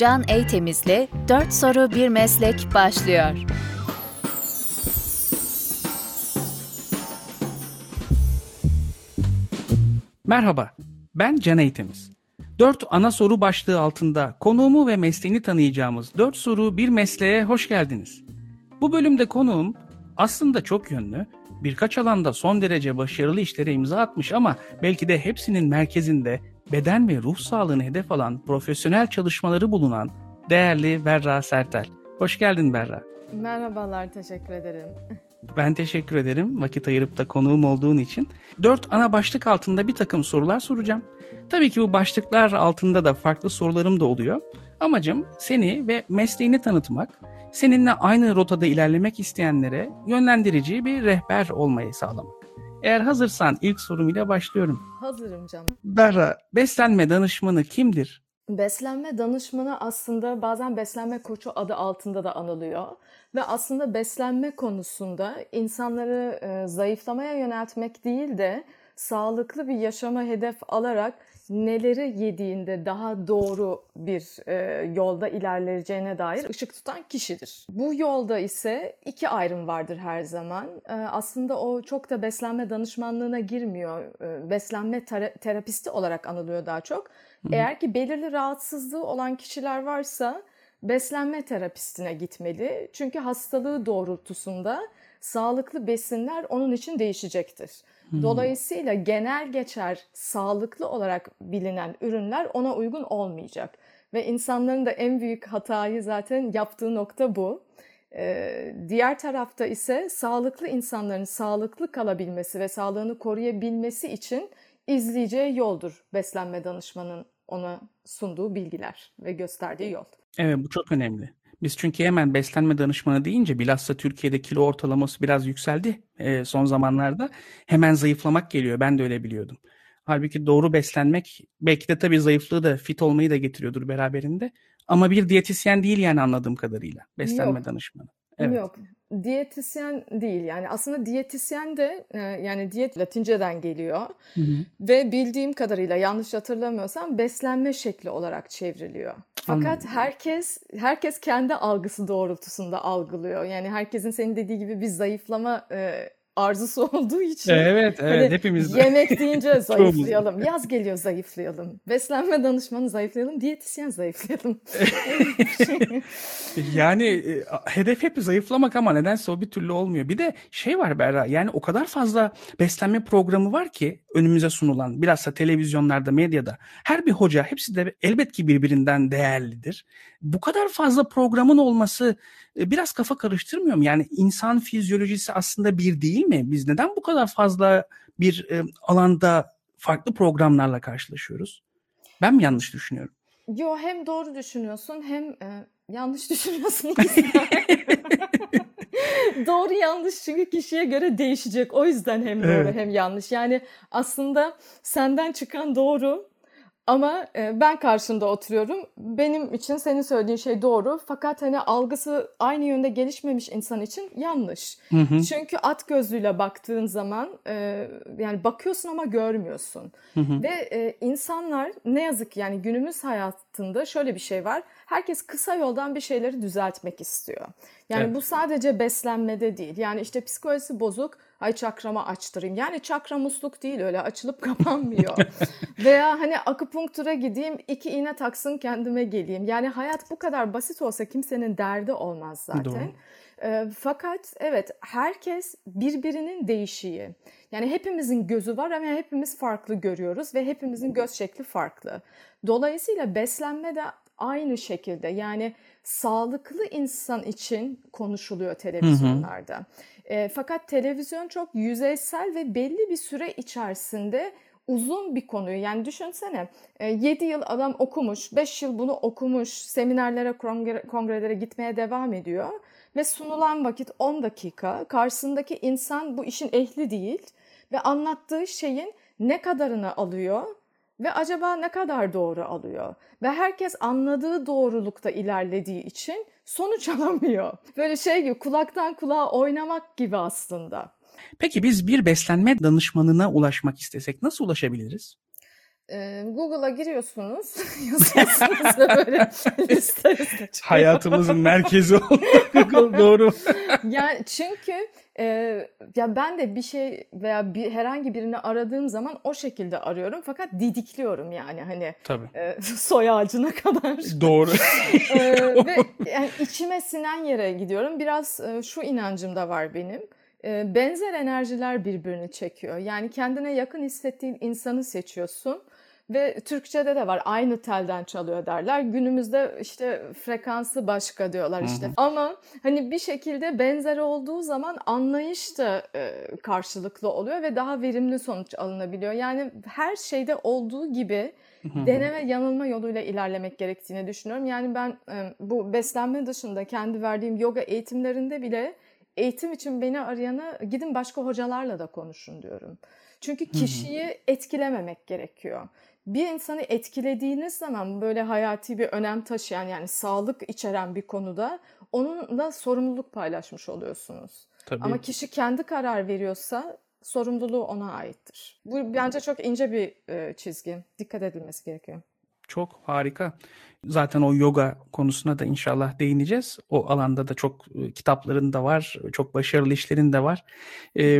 Can Eytemiz'le 4 soru bir meslek başlıyor. Merhaba, ben Can Eytemiz. 4 ana soru başlığı altında konuğumu ve mesleğini tanıyacağımız 4 soru bir mesleğe hoş geldiniz. Bu bölümde konuğum aslında çok yönlü, birkaç alanda son derece başarılı işlere imza atmış ama belki de hepsinin merkezinde beden ve ruh sağlığını hedef alan profesyonel çalışmaları bulunan değerli Berra Sertel. Hoş geldin Berra. Merhabalar, teşekkür ederim. Ben teşekkür ederim vakit ayırıp da konuğum olduğun için. Dört ana başlık altında bir takım sorular soracağım. Tabii ki bu başlıklar altında da farklı sorularım da oluyor. Amacım seni ve mesleğini tanıtmak, seninle aynı rotada ilerlemek isteyenlere yönlendirici bir rehber olmayı sağlamak. Eğer hazırsan ilk sorum ile başlıyorum. Hazırım canım. Berra, beslenme danışmanı kimdir? Beslenme danışmanı aslında bazen beslenme koçu adı altında da anılıyor. Ve aslında beslenme konusunda insanları e, zayıflamaya yöneltmek değil de sağlıklı bir yaşama hedef alarak neleri yediğinde daha doğru bir e, yolda ilerleyeceğine dair ışık tutan kişidir. Bu yolda ise iki ayrım vardır her zaman. E, aslında o çok da beslenme danışmanlığına girmiyor. E, beslenme tera- terapisti olarak anılıyor daha çok. Eğer ki belirli rahatsızlığı olan kişiler varsa beslenme terapistine gitmeli. Çünkü hastalığı doğrultusunda sağlıklı besinler onun için değişecektir. Dolayısıyla genel geçer sağlıklı olarak bilinen ürünler ona uygun olmayacak. Ve insanların da en büyük hatayı zaten yaptığı nokta bu. Ee, diğer tarafta ise sağlıklı insanların sağlıklı kalabilmesi ve sağlığını koruyabilmesi için izleyeceği yoldur beslenme danışmanın ona sunduğu bilgiler ve gösterdiği yol. Evet bu çok önemli. Biz çünkü hemen beslenme danışmanı deyince bilhassa Türkiye'de kilo ortalaması biraz yükseldi e, son zamanlarda. Hemen zayıflamak geliyor. Ben de öyle biliyordum. Halbuki doğru beslenmek belki de tabii zayıflığı da fit olmayı da getiriyordur beraberinde. Ama bir diyetisyen değil yani anladığım kadarıyla beslenme Yok. danışmanı. Evet. Yok, diyetisyen değil yani aslında diyetisyen de e, yani diyet Latinceden geliyor Hı hı. ve bildiğim kadarıyla yanlış hatırlamıyorsam beslenme şekli olarak çevriliyor. Fakat Anladım. herkes herkes kendi algısı doğrultusunda algılıyor. Yani herkesin senin dediği gibi bir zayıflama e, arzusu olduğu için Evet, evet Hani hepimiz de. yemek deyince zayıflayalım. Yaz geliyor zayıflayalım. Beslenme danışmanı zayıflayalım. Diyetisyen zayıflayalım. Yani e, hedef hep zayıflamak ama nedense o bir türlü olmuyor. Bir de şey var Berra yani o kadar fazla beslenme programı var ki önümüze sunulan bilhassa televizyonlarda medyada her bir hoca hepsi de elbet ki birbirinden değerlidir. Bu kadar fazla programın olması e, biraz kafa karıştırmıyor mu? Yani insan fizyolojisi aslında bir değil mi? Biz neden bu kadar fazla bir e, alanda farklı programlarla karşılaşıyoruz? Ben mi yanlış düşünüyorum? Yo hem doğru düşünüyorsun hem e, yanlış düşünüyorsun. doğru yanlış çünkü kişiye göre değişecek. O yüzden hem doğru Evet. hem yanlış. Yani aslında senden çıkan doğru ama e, ben karşında oturuyorum. Benim için senin söylediğin şey doğru. Fakat hani algısı aynı yönde gelişmemiş insan için yanlış. Hı hı, Çünkü at gözlüğüyle baktığın zaman e, yani bakıyorsun ama görmüyorsun. hı hı. Ve e, insanlar ne yazık ki yani günümüz hayatında şöyle bir şey var. Herkes kısa yoldan bir şeyleri düzeltmek istiyor. Yani Evet. bu sadece beslenmede değil. Yani işte psikolojisi bozuk, ay çakramı açtırayım. Yani çakra musluk değil öyle açılıp kapanmıyor. Veya hani akupunktura gideyim, iki iğne taksın kendime geleyim. Yani hayat bu kadar basit olsa kimsenin derdi olmaz zaten. Doğru. E, fakat evet herkes birbirinin değişiği. Yani hepimizin gözü var ama hepimiz farklı görüyoruz ve hepimizin göz şekli farklı. Dolayısıyla beslenme de aynı şekilde yani sağlıklı insan için konuşuluyor televizyonlarda. E, fakat televizyon çok yüzeysel ve belli bir süre içerisinde uzun bir konuyu yani düşünsene 7 yıl adam okumuş, 5 yıl bunu okumuş, seminerlere, kongre, kongrelere gitmeye devam ediyor ve sunulan vakit 10 dakika. Karşısındaki insan bu işin ehli değil ve anlattığı şeyin ne kadarını alıyor ve acaba ne kadar doğru alıyor? Ve herkes anladığı doğrulukta ilerlediği için sonuç alamıyor. Böyle şey gibi kulaktan kulağa oynamak gibi aslında. Peki biz bir beslenme danışmanına ulaşmak istesek nasıl ulaşabiliriz? Google'a giriyorsunuz, yazıyorsunuz ve böyle liste liste Hayatımızın merkezi oldu Google doğru. Yani çünkü e, ya ben de bir şey veya bir herhangi birini aradığım zaman o şekilde arıyorum fakat didikliyorum yani hani Tabii. e, soy ağacına kadar. Doğru. E, ve yani içime sinen yere gidiyorum. Biraz e, şu inancım da var benim. Benzer enerjiler birbirini çekiyor. Yani kendine yakın hissettiğin insanı seçiyorsun. Ve Türkçe'de de var aynı telden çalıyor derler. Günümüzde işte frekansı başka diyorlar işte. Hı hı. Ama hani bir şekilde benzer olduğu zaman anlayış da e, karşılıklı oluyor ve daha verimli sonuç alınabiliyor. Yani her şeyde olduğu gibi deneme yanılma yoluyla ilerlemek gerektiğini düşünüyorum. Yani ben e, bu beslenme dışında kendi verdiğim yoga eğitimlerinde bile eğitim için beni arayana gidin başka hocalarla da konuşun diyorum. Çünkü kişiyi etkilememek gerekiyor bir insanı etkilediğiniz zaman böyle hayati bir önem taşıyan yani sağlık içeren bir konuda onunla sorumluluk paylaşmış oluyorsunuz. Tabii. Ama kişi kendi karar veriyorsa sorumluluğu ona aittir. Bu bence çok ince bir çizgi. Dikkat edilmesi gerekiyor. Çok harika. Zaten o yoga konusuna da inşallah değineceğiz. O alanda da çok kitapların da var, çok başarılı işlerin de var.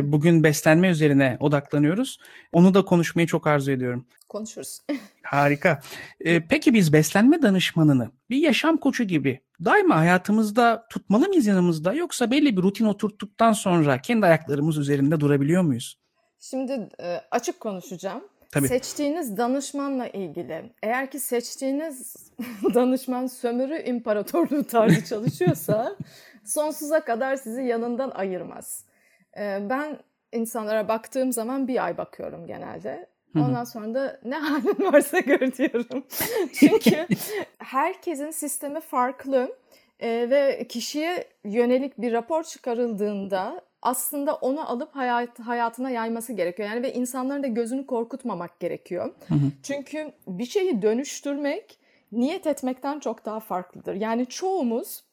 Bugün beslenme üzerine odaklanıyoruz. Onu da konuşmayı çok arzu ediyorum. Konuşuruz. Harika. Peki biz beslenme danışmanını bir yaşam koçu gibi daima hayatımızda tutmalı mıyız yanımızda yoksa belli bir rutin oturttuktan sonra kendi ayaklarımız üzerinde durabiliyor muyuz? Şimdi açık konuşacağım. Tabii. Seçtiğiniz danışmanla ilgili eğer ki seçtiğiniz danışman sömürü imparatorluğu tarzı çalışıyorsa sonsuza kadar sizi yanından ayırmaz. Ben insanlara baktığım zaman bir ay bakıyorum genelde. Ondan sonra da ne halin varsa gör diyorum. Çünkü herkesin sistemi farklı ve kişiye yönelik bir rapor çıkarıldığında aslında onu alıp hayat, hayatına yayması gerekiyor. Yani ve insanların da gözünü korkutmamak gerekiyor. Hı hı. Çünkü bir şeyi dönüştürmek niyet etmekten çok daha farklıdır. Yani çoğumuz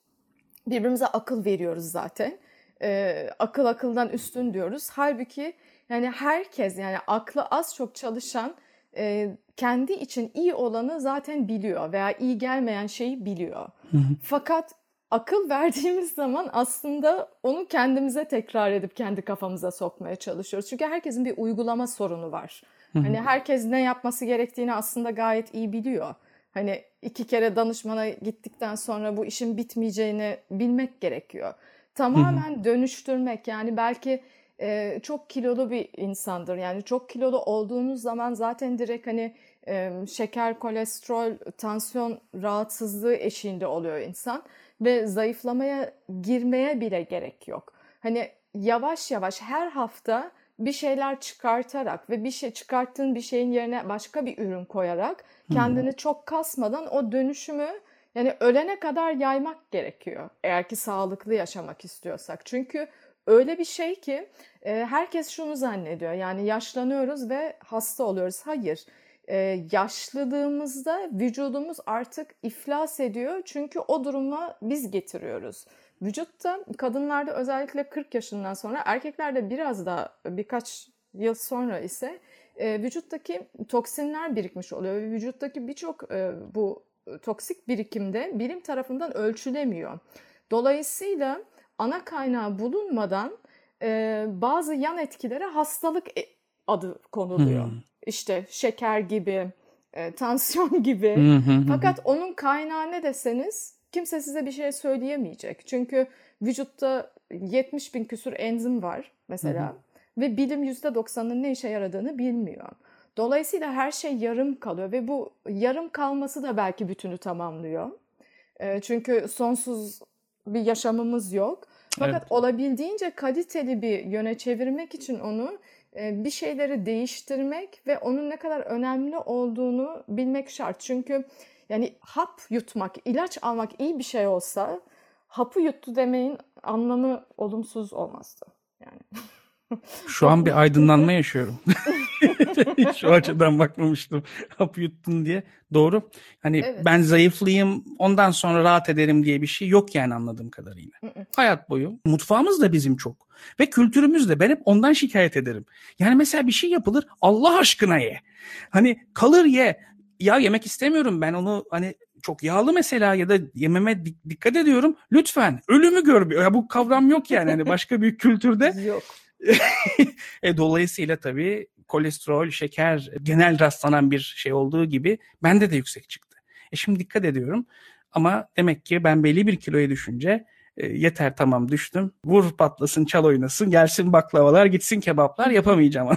birbirimize akıl veriyoruz zaten. Ee, akıl akıldan üstün diyoruz. Halbuki yani herkes yani aklı az çok çalışan e, kendi için iyi olanı zaten biliyor veya iyi gelmeyen şeyi biliyor. Hı hı. Fakat akıl verdiğimiz zaman aslında onu kendimize tekrar edip kendi kafamıza sokmaya çalışıyoruz. Çünkü herkesin bir uygulama sorunu var. Hani herkes ne yapması gerektiğini aslında gayet iyi biliyor. Hani iki kere danışmana gittikten sonra bu işin bitmeyeceğini bilmek gerekiyor. Tamamen dönüştürmek yani belki e, çok kilolu bir insandır. Yani çok kilolu olduğunuz zaman zaten direkt hani e, şeker, kolesterol, tansiyon rahatsızlığı eşiğinde oluyor insan ve zayıflamaya girmeye bile gerek yok. Hani yavaş yavaş her hafta bir şeyler çıkartarak ve bir şey çıkarttığın bir şeyin yerine başka bir ürün koyarak kendini çok kasmadan o dönüşümü yani ölene kadar yaymak gerekiyor. Eğer ki sağlıklı yaşamak istiyorsak. Çünkü öyle bir şey ki herkes şunu zannediyor. Yani yaşlanıyoruz ve hasta oluyoruz. Hayır e, yaşlılığımızda vücudumuz artık iflas ediyor. Çünkü o duruma biz getiriyoruz. Vücutta kadınlarda özellikle 40 yaşından sonra erkeklerde biraz daha birkaç yıl sonra ise e, vücuttaki toksinler birikmiş oluyor. Ve vücuttaki birçok e, bu toksik birikimde bilim tarafından ölçülemiyor. Dolayısıyla ana kaynağı bulunmadan e, bazı yan etkilere hastalık e, adı konuluyor. Hmm işte şeker gibi, e, tansiyon gibi. Fakat onun kaynağı ne deseniz kimse size bir şey söyleyemeyecek. Çünkü vücutta 70 bin küsur enzim var mesela ve bilim %90'ının ne işe yaradığını bilmiyor. Dolayısıyla her şey yarım kalıyor ve bu yarım kalması da belki bütünü tamamlıyor. E, çünkü sonsuz bir yaşamımız yok. Fakat evet. olabildiğince kaliteli bir yöne çevirmek için onu bir şeyleri değiştirmek ve onun ne kadar önemli olduğunu bilmek şart. Çünkü yani hap yutmak, ilaç almak iyi bir şey olsa hapı yuttu demeyin anlamı olumsuz olmazdı. Yani. Şu an bir aydınlanma yaşıyorum. O açıdan bakmamıştım. Hapı yuttun diye. Doğru. Hani evet. ben zayıflayayım ondan sonra rahat ederim diye bir şey yok yani anladığım kadarıyla. Hayat boyu. Mutfağımız da bizim çok Ve kültürümüzde ben hep ondan şikayet ederim. Yani mesela bir şey yapılır Allah aşkına ye. Hani kalır ye. Ya yemek istemiyorum ben onu hani çok yağlı mesela ya da yememe dikkat ediyorum. Lütfen ölümü gör. Ya bu kavram yok yani hani başka bir kültürde. yok. E, dolayısıyla tabii kolesterol, şeker genel rastlanan bir şey olduğu gibi bende de yüksek çıktı. E şimdi dikkat ediyorum ama demek ki ben belli bir kiloya düşünce e, yeter tamam düştüm. Vur patlasın çal oynasın gelsin baklavalar gitsin kebaplar yapamayacağım.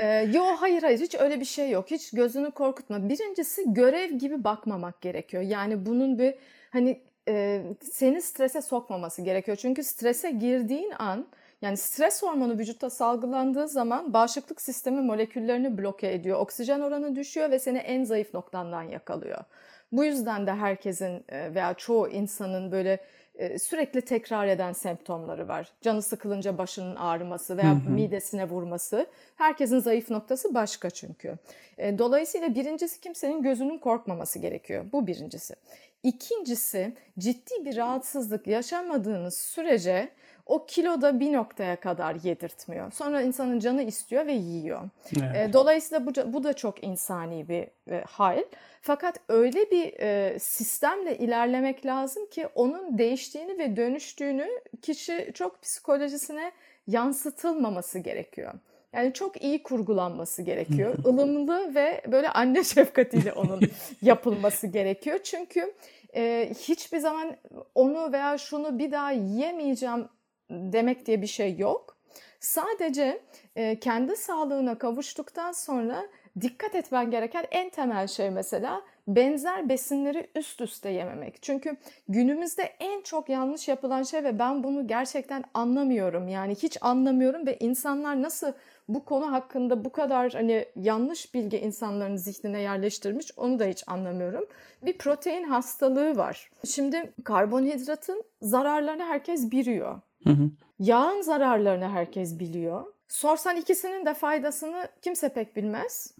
ee, yo hayır hayır hiç öyle bir şey yok. Hiç gözünü korkutma. Birincisi görev gibi bakmamak gerekiyor. Yani bunun bir hani e, seni strese sokmaması gerekiyor. Çünkü strese girdiğin an yani stres hormonu vücutta salgılandığı zaman bağışıklık sistemi moleküllerini bloke ediyor. Oksijen oranı düşüyor ve seni en zayıf noktandan yakalıyor. Bu yüzden de herkesin e, veya çoğu insanın böyle e, sürekli tekrar eden semptomları var. Canı sıkılınca başının ağrıması veya hı hı. midesine vurması. Herkesin zayıf noktası başka çünkü. E, dolayısıyla birincisi kimsenin gözünün korkmaması gerekiyor. Bu birincisi. İkincisi ciddi bir rahatsızlık yaşamadığınız sürece o kiloda bir noktaya kadar yedirtmiyor. Sonra insanın canı istiyor ve yiyor. Evet. Dolayısıyla bu, bu da çok insani bir e, hal. Fakat öyle bir e, sistemle ilerlemek lazım ki onun değiştiğini ve dönüştüğünü kişi çok psikolojisine yansıtılmaması gerekiyor. Yani çok iyi kurgulanması gerekiyor. ılımlı ve böyle anne şefkatiyle onun yapılması gerekiyor. Çünkü e, hiçbir zaman onu veya şunu bir daha yemeyeceğim demek diye bir şey yok. Sadece e, kendi sağlığına kavuştuktan sonra dikkat etmen gereken en temel şey mesela benzer besinleri üst üste yememek. Çünkü günümüzde en çok yanlış yapılan şey ve ben bunu gerçekten anlamıyorum. Yani hiç anlamıyorum ve insanlar nasıl bu konu hakkında bu kadar hani yanlış bilgi insanların zihnine yerleştirmiş onu da hiç anlamıyorum. Bir protein hastalığı var. Şimdi karbonhidratın zararlarını herkes biliyor. Hı hı. Yağın zararlarını herkes biliyor. Sorsan ikisinin de faydasını kimse pek bilmez.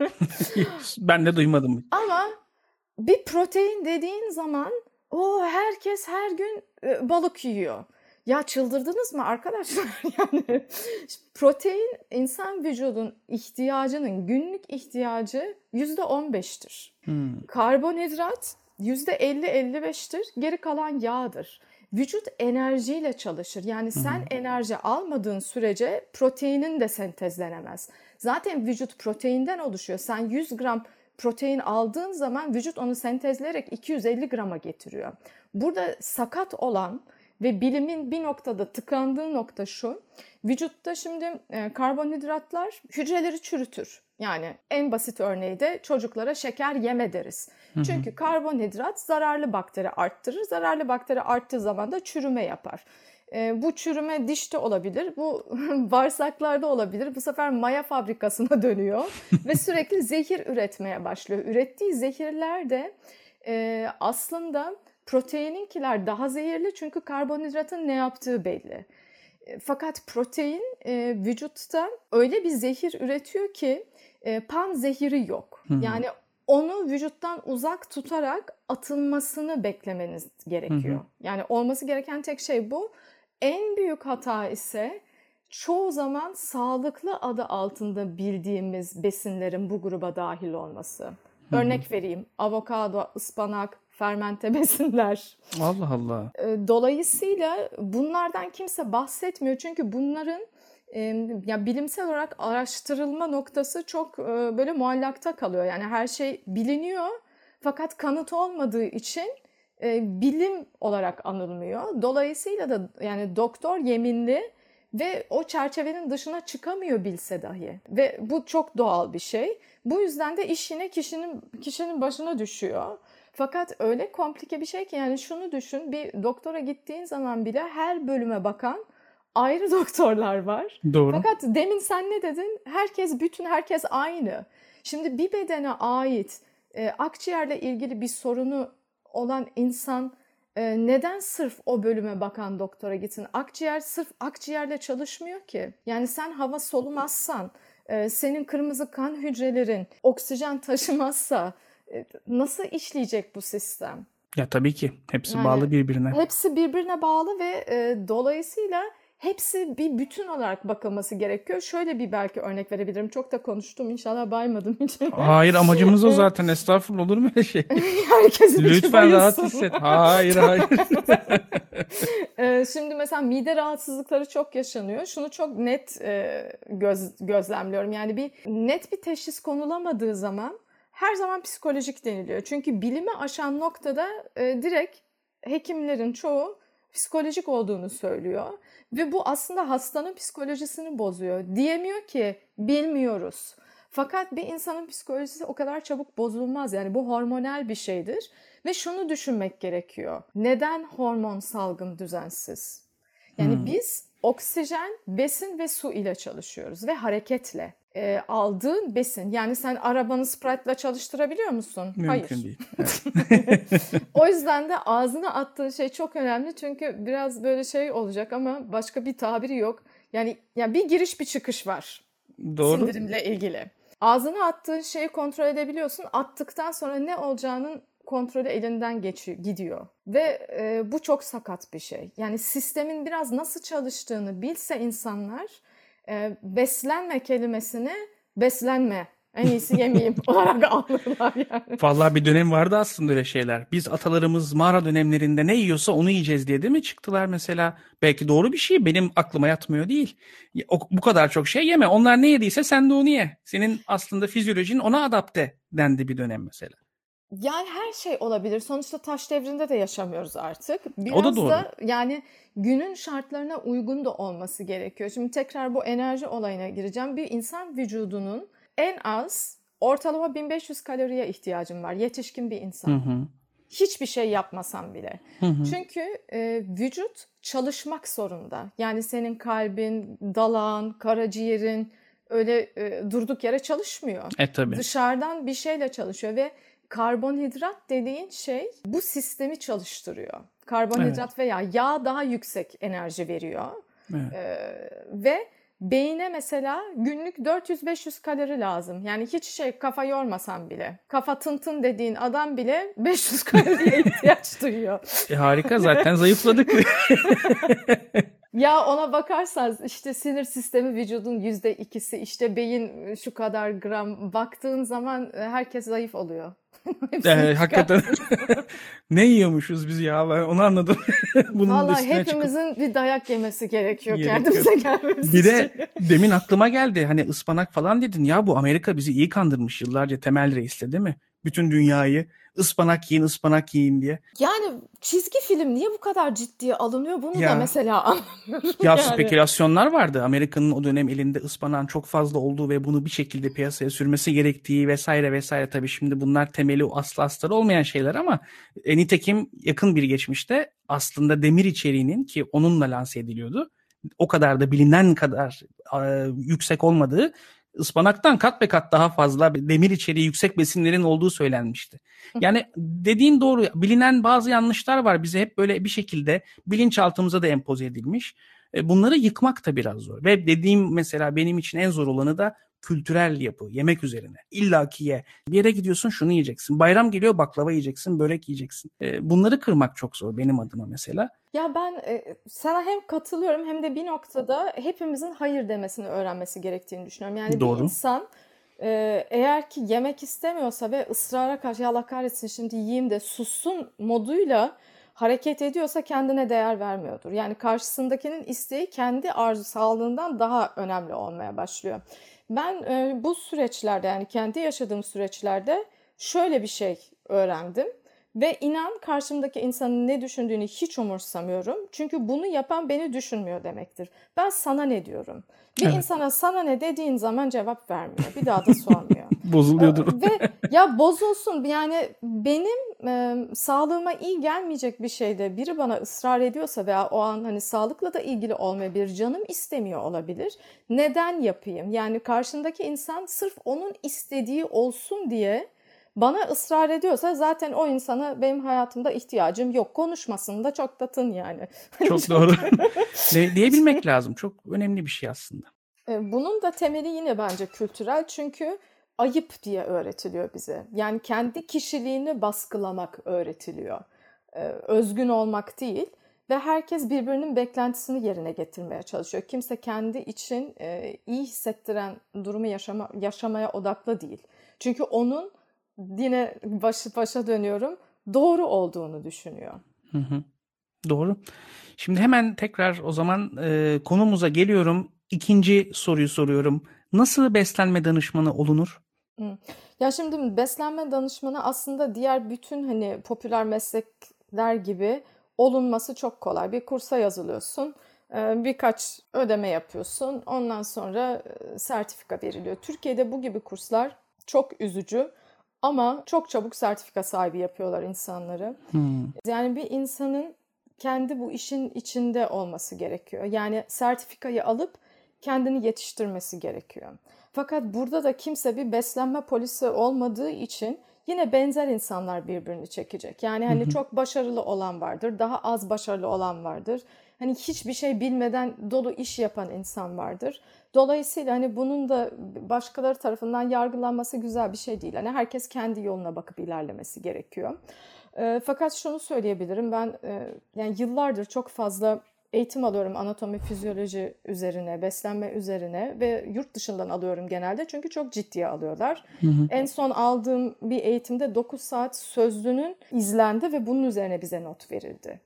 ben de duymadım. Ama bir protein dediğin zaman o herkes her gün e, balık yiyor. Ya çıldırdınız mı arkadaşlar? Yani protein insan vücudun ihtiyacının günlük ihtiyacı yüzde on beştir. Hmm. Karbonhidrat yüzde elli elli beştir. Geri kalan yağdır vücut enerjiyle çalışır. Yani sen Hı-hı. enerji almadığın sürece proteinin de sentezlenemez. Zaten vücut proteinden oluşuyor. Sen 100 gram protein aldığın zaman vücut onu sentezleyerek 250 grama getiriyor. Burada sakat olan ve bilimin bir noktada tıkandığı nokta şu. Vücutta şimdi e, karbonhidratlar hücreleri çürütür. Yani en basit örneği de çocuklara şeker yeme deriz. Hı hı. Çünkü karbonhidrat zararlı bakteri arttırır. Zararlı bakteri arttığı zaman da çürüme yapar. E, bu çürüme dişte olabilir, bu bağırsaklarda olabilir. Bu sefer maya fabrikasına dönüyor ve sürekli zehir üretmeye başlıyor. Ürettiği zehirler de e, aslında proteininkiler daha zehirli çünkü karbonhidratın ne yaptığı belli. E, fakat protein e, vücutta öyle bir zehir üretiyor ki e, pan zehiri yok. Yani onu vücuttan uzak tutarak atılmasını beklemeniz gerekiyor. Hı-hı. Yani olması gereken tek şey bu. En büyük hata ise çoğu zaman sağlıklı adı altında bildiğimiz besinlerin bu gruba dahil olması. Örnek vereyim. Avokado, ıspanak, fermente besinler. Allah Allah. Dolayısıyla bunlardan kimse bahsetmiyor. Çünkü bunların ya bilimsel olarak araştırılma noktası çok böyle muallakta kalıyor. Yani her şey biliniyor fakat kanıt olmadığı için bilim olarak anılmıyor. Dolayısıyla da yani doktor yeminli ve o çerçevenin dışına çıkamıyor bilse dahi. Ve bu çok doğal bir şey. Bu yüzden de iş yine kişinin kişinin başına düşüyor. Fakat öyle komplike bir şey ki yani şunu düşün bir doktora gittiğin zaman bile her bölüme bakan ayrı doktorlar var. Doğru. Fakat demin sen ne dedin? Herkes bütün herkes aynı. Şimdi bir bedene ait e, akciğerle ilgili bir sorunu olan insan e, neden sırf o bölüme bakan doktora gitsin? Akciğer sırf akciğerle çalışmıyor ki. Yani sen hava solumazsan, e, senin kırmızı kan hücrelerin oksijen taşımazsa e, nasıl işleyecek bu sistem? Ya tabii ki hepsi yani, bağlı birbirine. Hepsi birbirine bağlı ve e, dolayısıyla hepsi bir bütün olarak bakılması gerekiyor. Şöyle bir belki örnek verebilirim. Çok da konuştum. İnşallah baymadım hiç. Hayır amacımız o zaten. Estağfurullah olur mu öyle şey? Herkesin Lütfen rahat hisset. Hayır hayır. Ee, Şimdi mesela mide rahatsızlıkları çok yaşanıyor. Şunu çok net e, göz, gözlemliyorum. Yani bir net bir teşhis konulamadığı zaman her zaman psikolojik deniliyor. Çünkü bilimi aşan noktada e, direkt hekimlerin çoğu psikolojik olduğunu söylüyor. Ve bu aslında hastanın psikolojisini bozuyor. Diyemiyor ki bilmiyoruz. Fakat bir insanın psikolojisi o kadar çabuk bozulmaz. Yani bu hormonal bir şeydir. Ve şunu düşünmek gerekiyor. Neden hormon salgın düzensiz? Yani Hmm. biz oksijen, besin ve su ile çalışıyoruz ve hareketle. Ee, aldığın besin yani sen arabanı Sprite'la çalıştırabiliyor musun? Mümkün Hayır. değil. O yüzden de ağzına attığın şey çok önemli çünkü biraz böyle şey olacak ama başka bir tabiri yok. Yani yani bir giriş bir çıkış var Doğru. sindirimle ilgili. Ağzına attığın şeyi kontrol edebiliyorsun. Attıktan sonra ne olacağının kontrolü elinden geçiyor, gidiyor. Ve e, bu çok sakat bir şey. Yani sistemin biraz nasıl çalıştığını bilse insanlar e, beslenme kelimesini beslenme en iyisi yemeyeyim olarak alırlar yani. Vallahi bir dönem vardı aslında öyle şeyler. Biz atalarımız mağara dönemlerinde ne yiyorsa onu yiyeceğiz diye değil mi çıktılar mesela? Belki doğru bir şey benim aklıma yatmıyor değil. O- bu kadar çok şey yeme. Onlar ne yediyse sen de onu ye. Senin aslında fizyolojin ona adapte dendi bir dönem mesela. Yani her şey olabilir. Sonuçta taş devrinde de yaşamıyoruz artık. Biraz O da doğru. yani günün şartlarına uygun da olması gerekiyor. Şimdi tekrar bu enerji olayına gireceğim. Bir insan vücudunun en az ortalama 1500 kaloriye ihtiyacım var. Yetişkin bir insan. Hı hı. Hiçbir şey yapmasam bile. Hı hı. Çünkü e, vücut çalışmak zorunda. Yani senin kalbin, dalağın, karaciğerin öyle e, durduk yere çalışmıyor E tabii. dışarıdan bir şeyle çalışıyor ve karbonhidrat dediğin şey bu sistemi çalıştırıyor. Karbonhidrat veya yağ daha yüksek enerji veriyor. Evet. Ee, ve beyine mesela günlük 400-500 kalori lazım. Yani hiç şey kafa yormasan bile. Kafa tın tın dediğin adam bile 500 kaloriye ihtiyaç duyuyor. E, harika zaten zayıfladık. Ya ona bakarsanız işte sinir sistemi vücudun yüzde ikisi, işte beyin şu kadar gram. Baktığın zaman e, herkes zayıf oluyor. Hepsini E, hakikaten ne yiyormuşuz biz ya ben onu anladım. Bunun Vallahi üstüne çıkıp. hepimizin bir dayak yemesi gerekiyor Gerekiyor. kendimize gelmemiz Bir de demin aklıma geldi hani ıspanak falan dedin ya bu Amerika bizi iyi kandırmış yıllarca Temel Reis'le değil mi? Bütün dünyayı ıspanak yiyin ıspanak yiyin diye. Yani çizgi film niye bu kadar ciddiye alınıyor bunu da Ya. mesela anlamıyorum. Ya yani. spekülasyonlar vardı. Amerika'nın o dönem elinde ıspanağın çok fazla olduğu ve bunu bir şekilde piyasaya sürmesi gerektiği vesaire vesaire. Tabii şimdi bunlar temeli aslı astarı olmayan şeyler ama e, nitekim yakın bir geçmişte aslında demir içeriğinin ki onunla lanse ediliyordu. O kadar da bilinen kadar e, yüksek olmadığı ıspanaktan kat be kat daha fazla demir içeriği yüksek besinlerin olduğu söylenmişti. Yani dediğin doğru. Bilinen bazı yanlışlar var. Bize hep böyle bir şekilde bilinçaltımıza da empoze edilmiş. E, Bunları yıkmak da biraz zor. Ve dediğim mesela benim için en zor olanı da kültürel yapı, yemek üzerine. İlla ki ye. Bir yere gidiyorsun şunu yiyeceksin. Bayram geliyor baklava yiyeceksin, börek yiyeceksin. E, Bunları kırmak çok zor benim adıma mesela. Ya ben e, sana hem katılıyorum hem de bir noktada hepimizin hayır demesini öğrenmesi gerektiğini düşünüyorum. Yani Doğru. bir insan e, eğer ki yemek istemiyorsa ve ısrara karşı ya Allah kahretsin şimdi yiyeyim de sussun moduyla hareket ediyorsa kendine değer vermiyordur. Yani karşısındakinin isteği kendi arzu sağlığından daha önemli olmaya başlıyor. Ben e, bu süreçlerde yani kendi yaşadığım süreçlerde şöyle bir şey öğrendim. Ve inan karşımdaki insanın ne düşündüğünü hiç umursamıyorum. Çünkü bunu yapan beni düşünmüyor demektir. Ben sana ne diyorum? Bir Evet. insana sana ne dediğin zaman cevap vermiyor. Bir daha da sormuyor. Bozuluyordur. Ve ya bozulsun yani benim e, sağlığıma iyi gelmeyecek bir şeyde biri bana ısrar ediyorsa veya o an hani sağlıkla da ilgili olmayabilir, canım istemiyor olabilir. Neden yapayım? Yani karşındaki insan sırf onun istediği olsun diye bana ısrar ediyorsa zaten o insana benim hayatımda ihtiyacım yok. Konuşmasın da çok da tın yani. Çok doğru. Diyebilmek lazım. Çok önemli bir şey aslında. E, Bunun da temeli yine bence kültürel çünkü ayıp diye öğretiliyor bize. Yani kendi kişiliğini baskılamak öğretiliyor. E, Özgün olmak değil. ve herkes birbirinin beklentisini yerine getirmeye çalışıyor. Kimse kendi için e, iyi hissettiren durumu yaşama, yaşamaya odaklı değil. Çünkü onun yine başı başa dönüyorum doğru olduğunu düşünüyor. Hı hı. Doğru. Şimdi hemen tekrar o zaman e, konumuza geliyorum. İkinci soruyu soruyorum. Nasıl beslenme danışmanı olunur? Ya şimdi beslenme danışmanı aslında diğer bütün hani popüler meslekler gibi olunması çok kolay. Bir kursa yazılıyorsun, e, birkaç ödeme yapıyorsun, ondan sonra e, sertifika veriliyor. Türkiye'de bu gibi kurslar çok üzücü ama çok çabuk sertifika sahibi yapıyorlar insanları. Hmm. Yani bir insanın kendi bu işin içinde olması gerekiyor. Yani sertifikayı alıp kendini yetiştirmesi gerekiyor. Fakat burada da kimse bir beslenme polisi olmadığı için yine benzer insanlar birbirini çekecek. Yani hani çok başarılı olan vardır, daha az başarılı olan vardır. Hani hiçbir şey bilmeden dolu iş yapan insan vardır. Dolayısıyla hani bunun da başkaları tarafından yargılanması güzel bir şey değil. Hani herkes kendi yoluna bakıp ilerlemesi gerekiyor. E, fakat şunu söyleyebilirim ben e, yani yıllardır çok fazla eğitim alıyorum anatomi, fizyoloji üzerine, beslenme üzerine ve yurt dışından alıyorum genelde çünkü çok ciddiye alıyorlar. Hı hı. En son aldığım bir eğitimde 9 saat sözlünün izlendi ve bunun üzerine bize not verildi.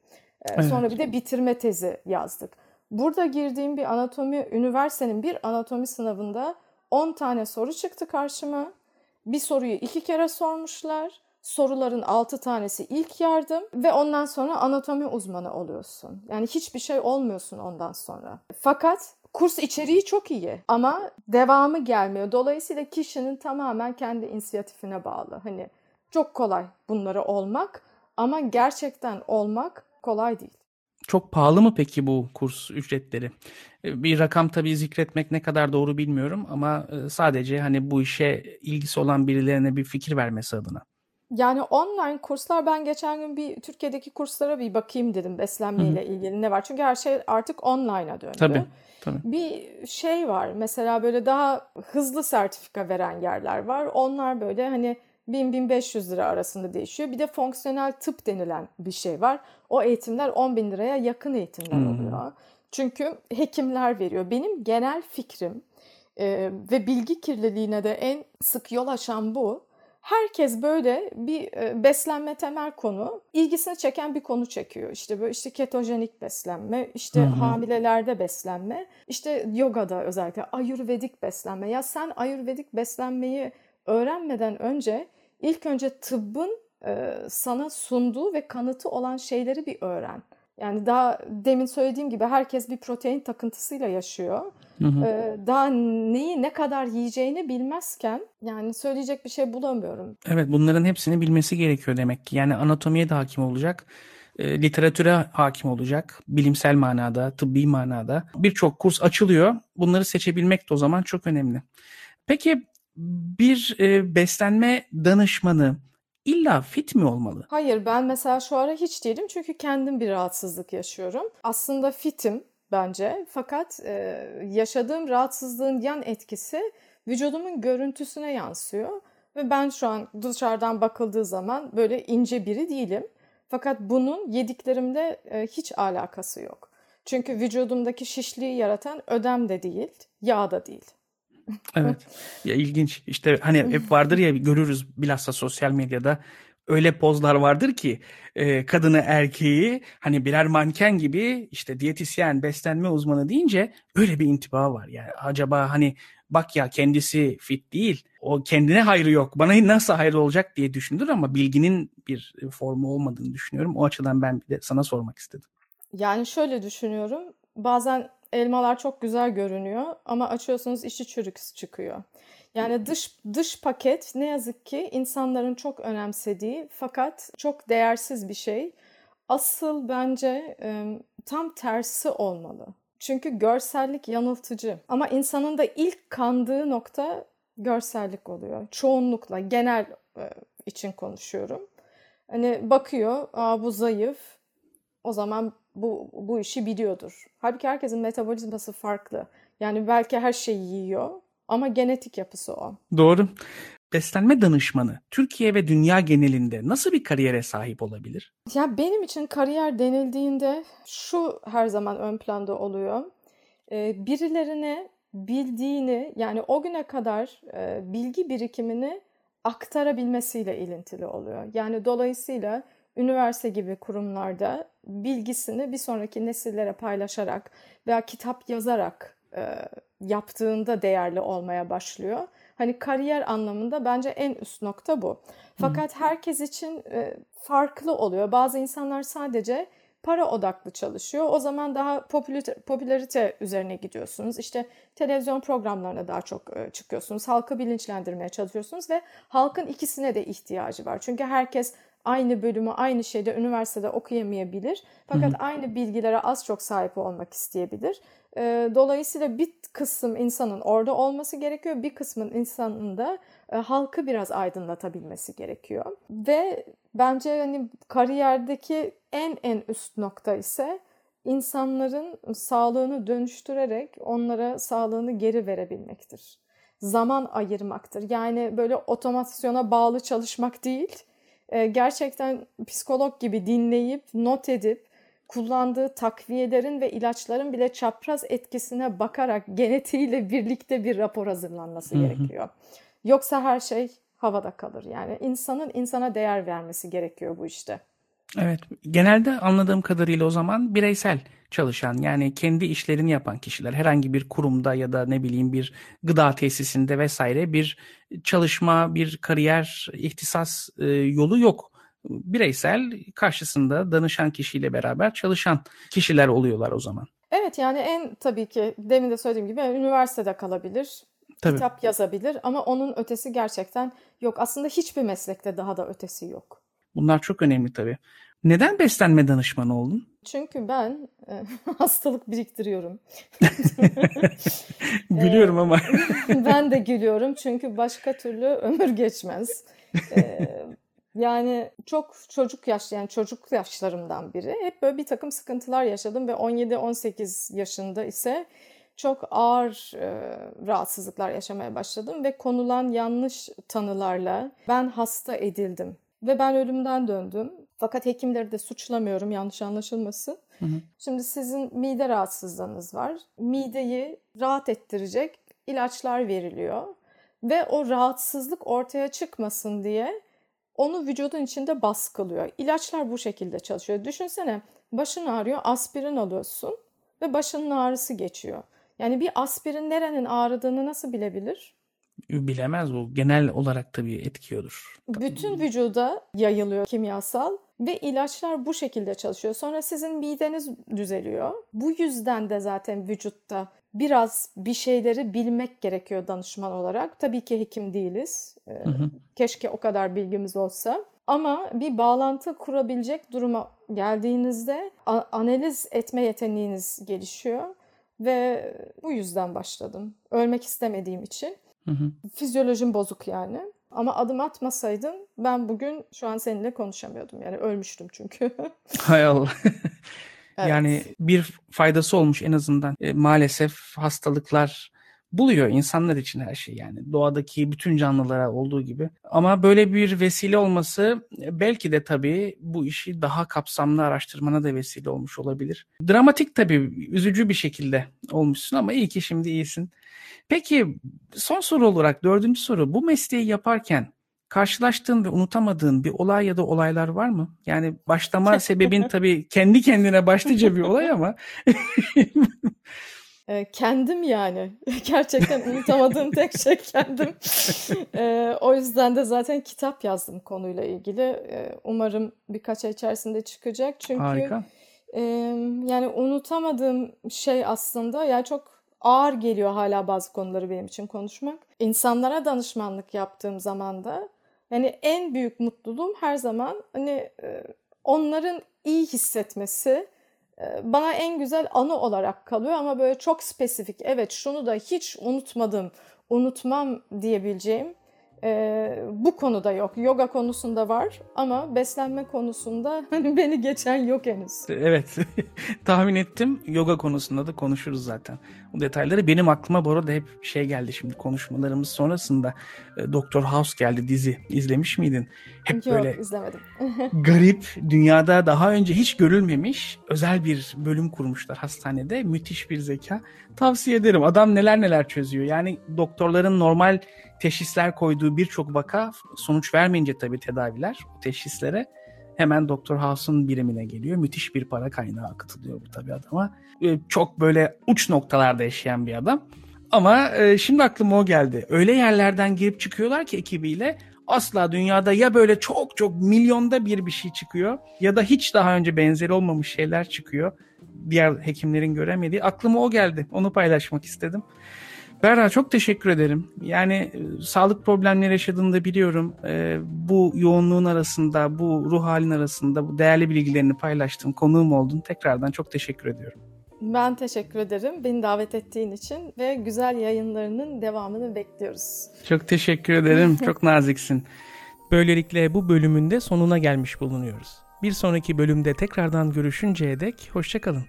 Ee, Evet. Sonra bir de bitirme tezi yazdık. Burada girdiğim bir anatomi, üniversitenin bir anatomi sınavında 10 tane soru çıktı karşıma. Bir soruyu iki kere sormuşlar. Soruların 6 tanesi ilk yardım ve ondan sonra anatomi uzmanı oluyorsun. Yani hiçbir şey olmuyorsun ondan sonra. Fakat kurs içeriği çok iyi ama devamı gelmiyor. Dolayısıyla kişinin tamamen kendi inisiyatifine bağlı. Hani çok kolay bunları olmak ama gerçekten olmak kolay değil. Çok pahalı mı peki bu kurs ücretleri? E, Bir rakam tabii zikretmek ne kadar doğru bilmiyorum ama e, sadece hani bu işe ilgisi olan birilerine bir fikir vermesi adına. Yani online kurslar ben geçen gün bir Türkiye'deki kurslara bir bakayım dedim beslenmeyle ilgili ne var. Çünkü her şey artık online'a döndü. Tabii, tabii. Bir şey var mesela böyle daha hızlı sertifika veren yerler var. Onlar böyle hani 1000-1500 lira arasında değişiyor. Bir de fonksiyonel tıp denilen bir şey var. O eğitimler 10 bin liraya yakın eğitimler Hmm. oluyor. Çünkü hekimler veriyor. Benim genel fikrim e, ve bilgi kirliliğine de en sık yol açan bu. Herkes böyle bir e, beslenme temel konu, ilgisini çeken bir konu çekiyor. İşte böyle işte ketojenik beslenme, işte Hı hı. hamilelerde beslenme, işte yogada özellikle ayurvedik beslenme. Ya sen ayurvedik beslenmeyi öğrenmeden önce ilk önce tıbbın e, sana sunduğu ve kanıtı olan şeyleri bir öğren. Yani daha demin söylediğim gibi herkes bir protein takıntısıyla yaşıyor. Hı hı. Ee, daha neyi ne kadar yiyeceğini bilmezken yani söyleyecek bir şey bulamıyorum. Evet, bunların hepsini bilmesi gerekiyor demek ki. Yani anatomiye de hakim olacak, e, literatüre hakim olacak, bilimsel manada, tıbbi manada. Birçok kurs açılıyor. Bunları seçebilmek de o zaman çok önemli. Peki bir e, beslenme danışmanı illa fit mi olmalı? Hayır ben mesela şu ara hiç değilim çünkü kendim bir rahatsızlık yaşıyorum. Aslında fitim bence fakat e, yaşadığım rahatsızlığın yan etkisi vücudumun görüntüsüne yansıyor. Ve ben şu an dışarıdan bakıldığı zaman böyle ince biri değilim. Fakat bunun yediklerimde e, hiç alakası yok. Çünkü vücudumdaki şişliği yaratan ödem de değil, yağ da değil. Evet. Ya ilginç. İşte hani hep vardır ya görürüz bilhassa sosyal medyada öyle pozlar vardır ki e, kadını erkeği hani birer manken gibi işte diyetisyen, beslenme uzmanı deyince öyle bir intiba var. Yani acaba hani bak ya kendisi fit değil. O kendine hayrı yok. Bana nasıl hayrı olacak diye düşündür ama bilginin bir formu olmadığını düşünüyorum. O açıdan ben bir de sana sormak istedim. Yani şöyle düşünüyorum. Bazen elmalar çok güzel görünüyor ama açıyorsunuz içi çürük çıkıyor. Yani dış dış paket ne yazık ki insanların çok önemsediği fakat çok değersiz bir şey. Asıl bence tam tersi olmalı. Çünkü görsellik yanıltıcı. Ama insanın da ilk kandığı nokta görsellik oluyor. Çoğunlukla genel için konuşuyorum. Hani bakıyor, Aa, bu zayıf. O zaman bu, bu işi biliyordur. Halbuki herkesin metabolizması farklı. Yani belki her şeyi yiyor ama genetik yapısı o. Doğru. beslenme danışmanı Türkiye ve dünya genelinde nasıl bir kariyere sahip olabilir? Ya benim için kariyer denildiğinde şu her zaman ön planda oluyor. Ee, birilerine bildiğini yani o güne kadar e, bilgi birikimini aktarabilmesiyle ilintili oluyor. Yani dolayısıyla üniversite gibi kurumlarda bilgisini bir sonraki nesillere paylaşarak veya kitap yazarak e, yaptığında değerli olmaya başlıyor. Hani kariyer anlamında bence en üst nokta bu. Fakat herkes için e, farklı oluyor. Bazı insanlar sadece para odaklı çalışıyor. O zaman daha popülarite, popülarite üzerine gidiyorsunuz. İşte televizyon programlarına daha çok e, çıkıyorsunuz. Halkı bilinçlendirmeye çalışıyorsunuz ve halkın ikisine de ihtiyacı var. Çünkü herkes aynı bölümü aynı şeyde üniversitede okuyamayabilir. Fakat hı hı. aynı bilgilere az çok sahip olmak isteyebilir. E, dolayısıyla bir kısım insanın orada olması gerekiyor. Bir kısmın insanın da e, halkı biraz aydınlatabilmesi gerekiyor. Ve bence hani kariyerdeki en en üst nokta ise insanların sağlığını dönüştürerek onlara sağlığını geri verebilmektir. Zaman ayırmaktır. Yani böyle otomasyona bağlı çalışmak değil, e, gerçekten psikolog gibi dinleyip, not edip, kullandığı takviyelerin ve ilaçların bile çapraz etkisine bakarak genetiğiyle birlikte bir rapor hazırlanması gerekiyor. Yoksa her şey havada kalır. Yani insanın insana değer vermesi gerekiyor bu işte. Evet, genelde anladığım kadarıyla o zaman bireysel çalışan yani kendi işlerini yapan kişiler herhangi bir kurumda ya da ne bileyim bir gıda tesisinde vesaire bir çalışma, bir kariyer, ihtisas e, yolu yok. Bireysel karşısında danışan kişiyle beraber çalışan kişiler oluyorlar o zaman. Evet yani en tabii ki demin de söylediğim gibi üniversitede kalabilir, Tabii. kitap yazabilir ama onun ötesi gerçekten yok. Aslında hiçbir meslekte daha da ötesi yok. Bunlar çok önemli tabii. Neden beslenme danışmanı oldun? Çünkü ben e, hastalık biriktiriyorum. Gülüyorum ama. ben de gülüyorum çünkü başka türlü ömür geçmez. E, yani çok çocuk yaş yani çocuk yaşlarımdan biri hep böyle bir takım sıkıntılar yaşadım ve 17-18 yaşında ise çok ağır e, rahatsızlıklar yaşamaya başladım ve konulan yanlış tanılarla ben hasta edildim ve ben ölümden döndüm. Fakat hekimleri de suçlamıyorum yanlış anlaşılmasın. Hı hı. Şimdi sizin mide rahatsızlığınız var. Mideyi rahat ettirecek ilaçlar veriliyor ve o rahatsızlık ortaya çıkmasın diye onu vücudun içinde baskılıyor. İlaçlar bu şekilde çalışıyor. Düşünsene başın ağrıyor, aspirin alıyorsun ve başının ağrısı geçiyor. Yani bir aspirin nerenin ağrıdığını nasıl bilebilir? Bilemez bu. Genel olarak tabii etkiyordur. Bütün vücuda yayılıyor kimyasal ve ilaçlar bu şekilde çalışıyor. Sonra sizin mideniz düzeliyor. Bu yüzden de zaten vücutta biraz bir şeyleri bilmek gerekiyor danışman olarak. Tabii ki hekim değiliz. Ee, hı hı. Keşke o kadar bilgimiz olsa. Ama bir bağlantı kurabilecek duruma geldiğinizde analiz etme yeteneğiniz gelişiyor ve bu yüzden başladım. Ölmek istemediğim için. Hı hı. Fizyolojim bozuk yani. Ama adım atmasaydım ben bugün şu an seninle konuşamıyordum. Yani ölmüştüm çünkü. Hay Allah. evet. Yani bir faydası olmuş en azından. E, maalesef hastalıklar buluyor insanlar için her şey yani doğadaki bütün canlılara olduğu gibi. Ama böyle bir vesile olması belki de tabii bu işi daha kapsamlı araştırmana da vesile olmuş olabilir. Dramatik tabii üzücü bir şekilde olmuşsun ama iyi ki şimdi iyisin. Peki son soru olarak dördüncü soru bu mesleği yaparken karşılaştığın ve unutamadığın bir olay ya da olaylar var mı? Yani başlama sebebin tabii kendi kendine başlıca bir olay ama E, kendim yani. Gerçekten unutamadığım tek şey kendim. E, o yüzden de zaten kitap yazdım konuyla ilgili. E, umarım birkaç ay içerisinde çıkacak. Çünkü Harika. E, yani unutamadığım şey aslında yani çok ağır geliyor hala bazı konuları benim için konuşmak. İnsanlara danışmanlık yaptığım zaman da yani en büyük mutluluğum her zaman hani e, onların iyi hissetmesi, bana en güzel anı olarak kalıyor ama böyle çok spesifik evet şunu da hiç unutmadım, unutmam diyebileceğim Ee, bu konuda yok. Yoga konusunda var ama beslenme konusunda hani beni geçen yok henüz. Evet. Tahmin ettim. Yoga konusunda da konuşuruz zaten. Bu detayları benim aklıma bu arada hep şey geldi şimdi konuşmalarımız sonrasında. E, Doktor House geldi dizi. İzlemiş miydin? Hep yok böyle izlemedim. garip, dünyada daha önce hiç görülmemiş özel bir bölüm kurmuşlar hastanede. Müthiş bir zeka. Tavsiye ederim. Adam neler neler çözüyor. Yani doktorların normal teşhisler koyduğu birçok vaka sonuç vermeyince tabii tedaviler teşhislere hemen Doktor House'un birimine geliyor. Müthiş bir para kaynağı akıtılıyor bu tabii adama. Ee, Çok böyle uç noktalarda yaşayan bir adam. Ama e, şimdi aklıma o geldi. Öyle yerlerden girip çıkıyorlar ki ekibiyle asla dünyada ya böyle çok çok milyonda bir bir şey çıkıyor ya da hiç daha önce benzeri olmamış şeyler çıkıyor. Diğer hekimlerin göremediği. Aklıma o geldi. Onu paylaşmak istedim. Berra çok teşekkür ederim. Yani e, sağlık problemleri yaşadığını da biliyorum. E, bu yoğunluğun arasında, bu ruh halin arasında bu değerli bilgilerini paylaştın, konuğum oldun. Tekrardan çok teşekkür ediyorum. Ben teşekkür ederim beni davet ettiğin için ve güzel yayınlarının devamını bekliyoruz. Çok teşekkür ederim. Çok naziksin. Böylelikle bu bölümün de sonuna gelmiş bulunuyoruz. Bir sonraki bölümde tekrardan görüşünceye dek hoşçakalın.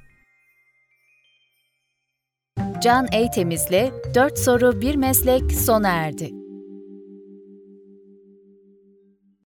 Can Eytemiz'le 4 soru bir meslek sona erdi.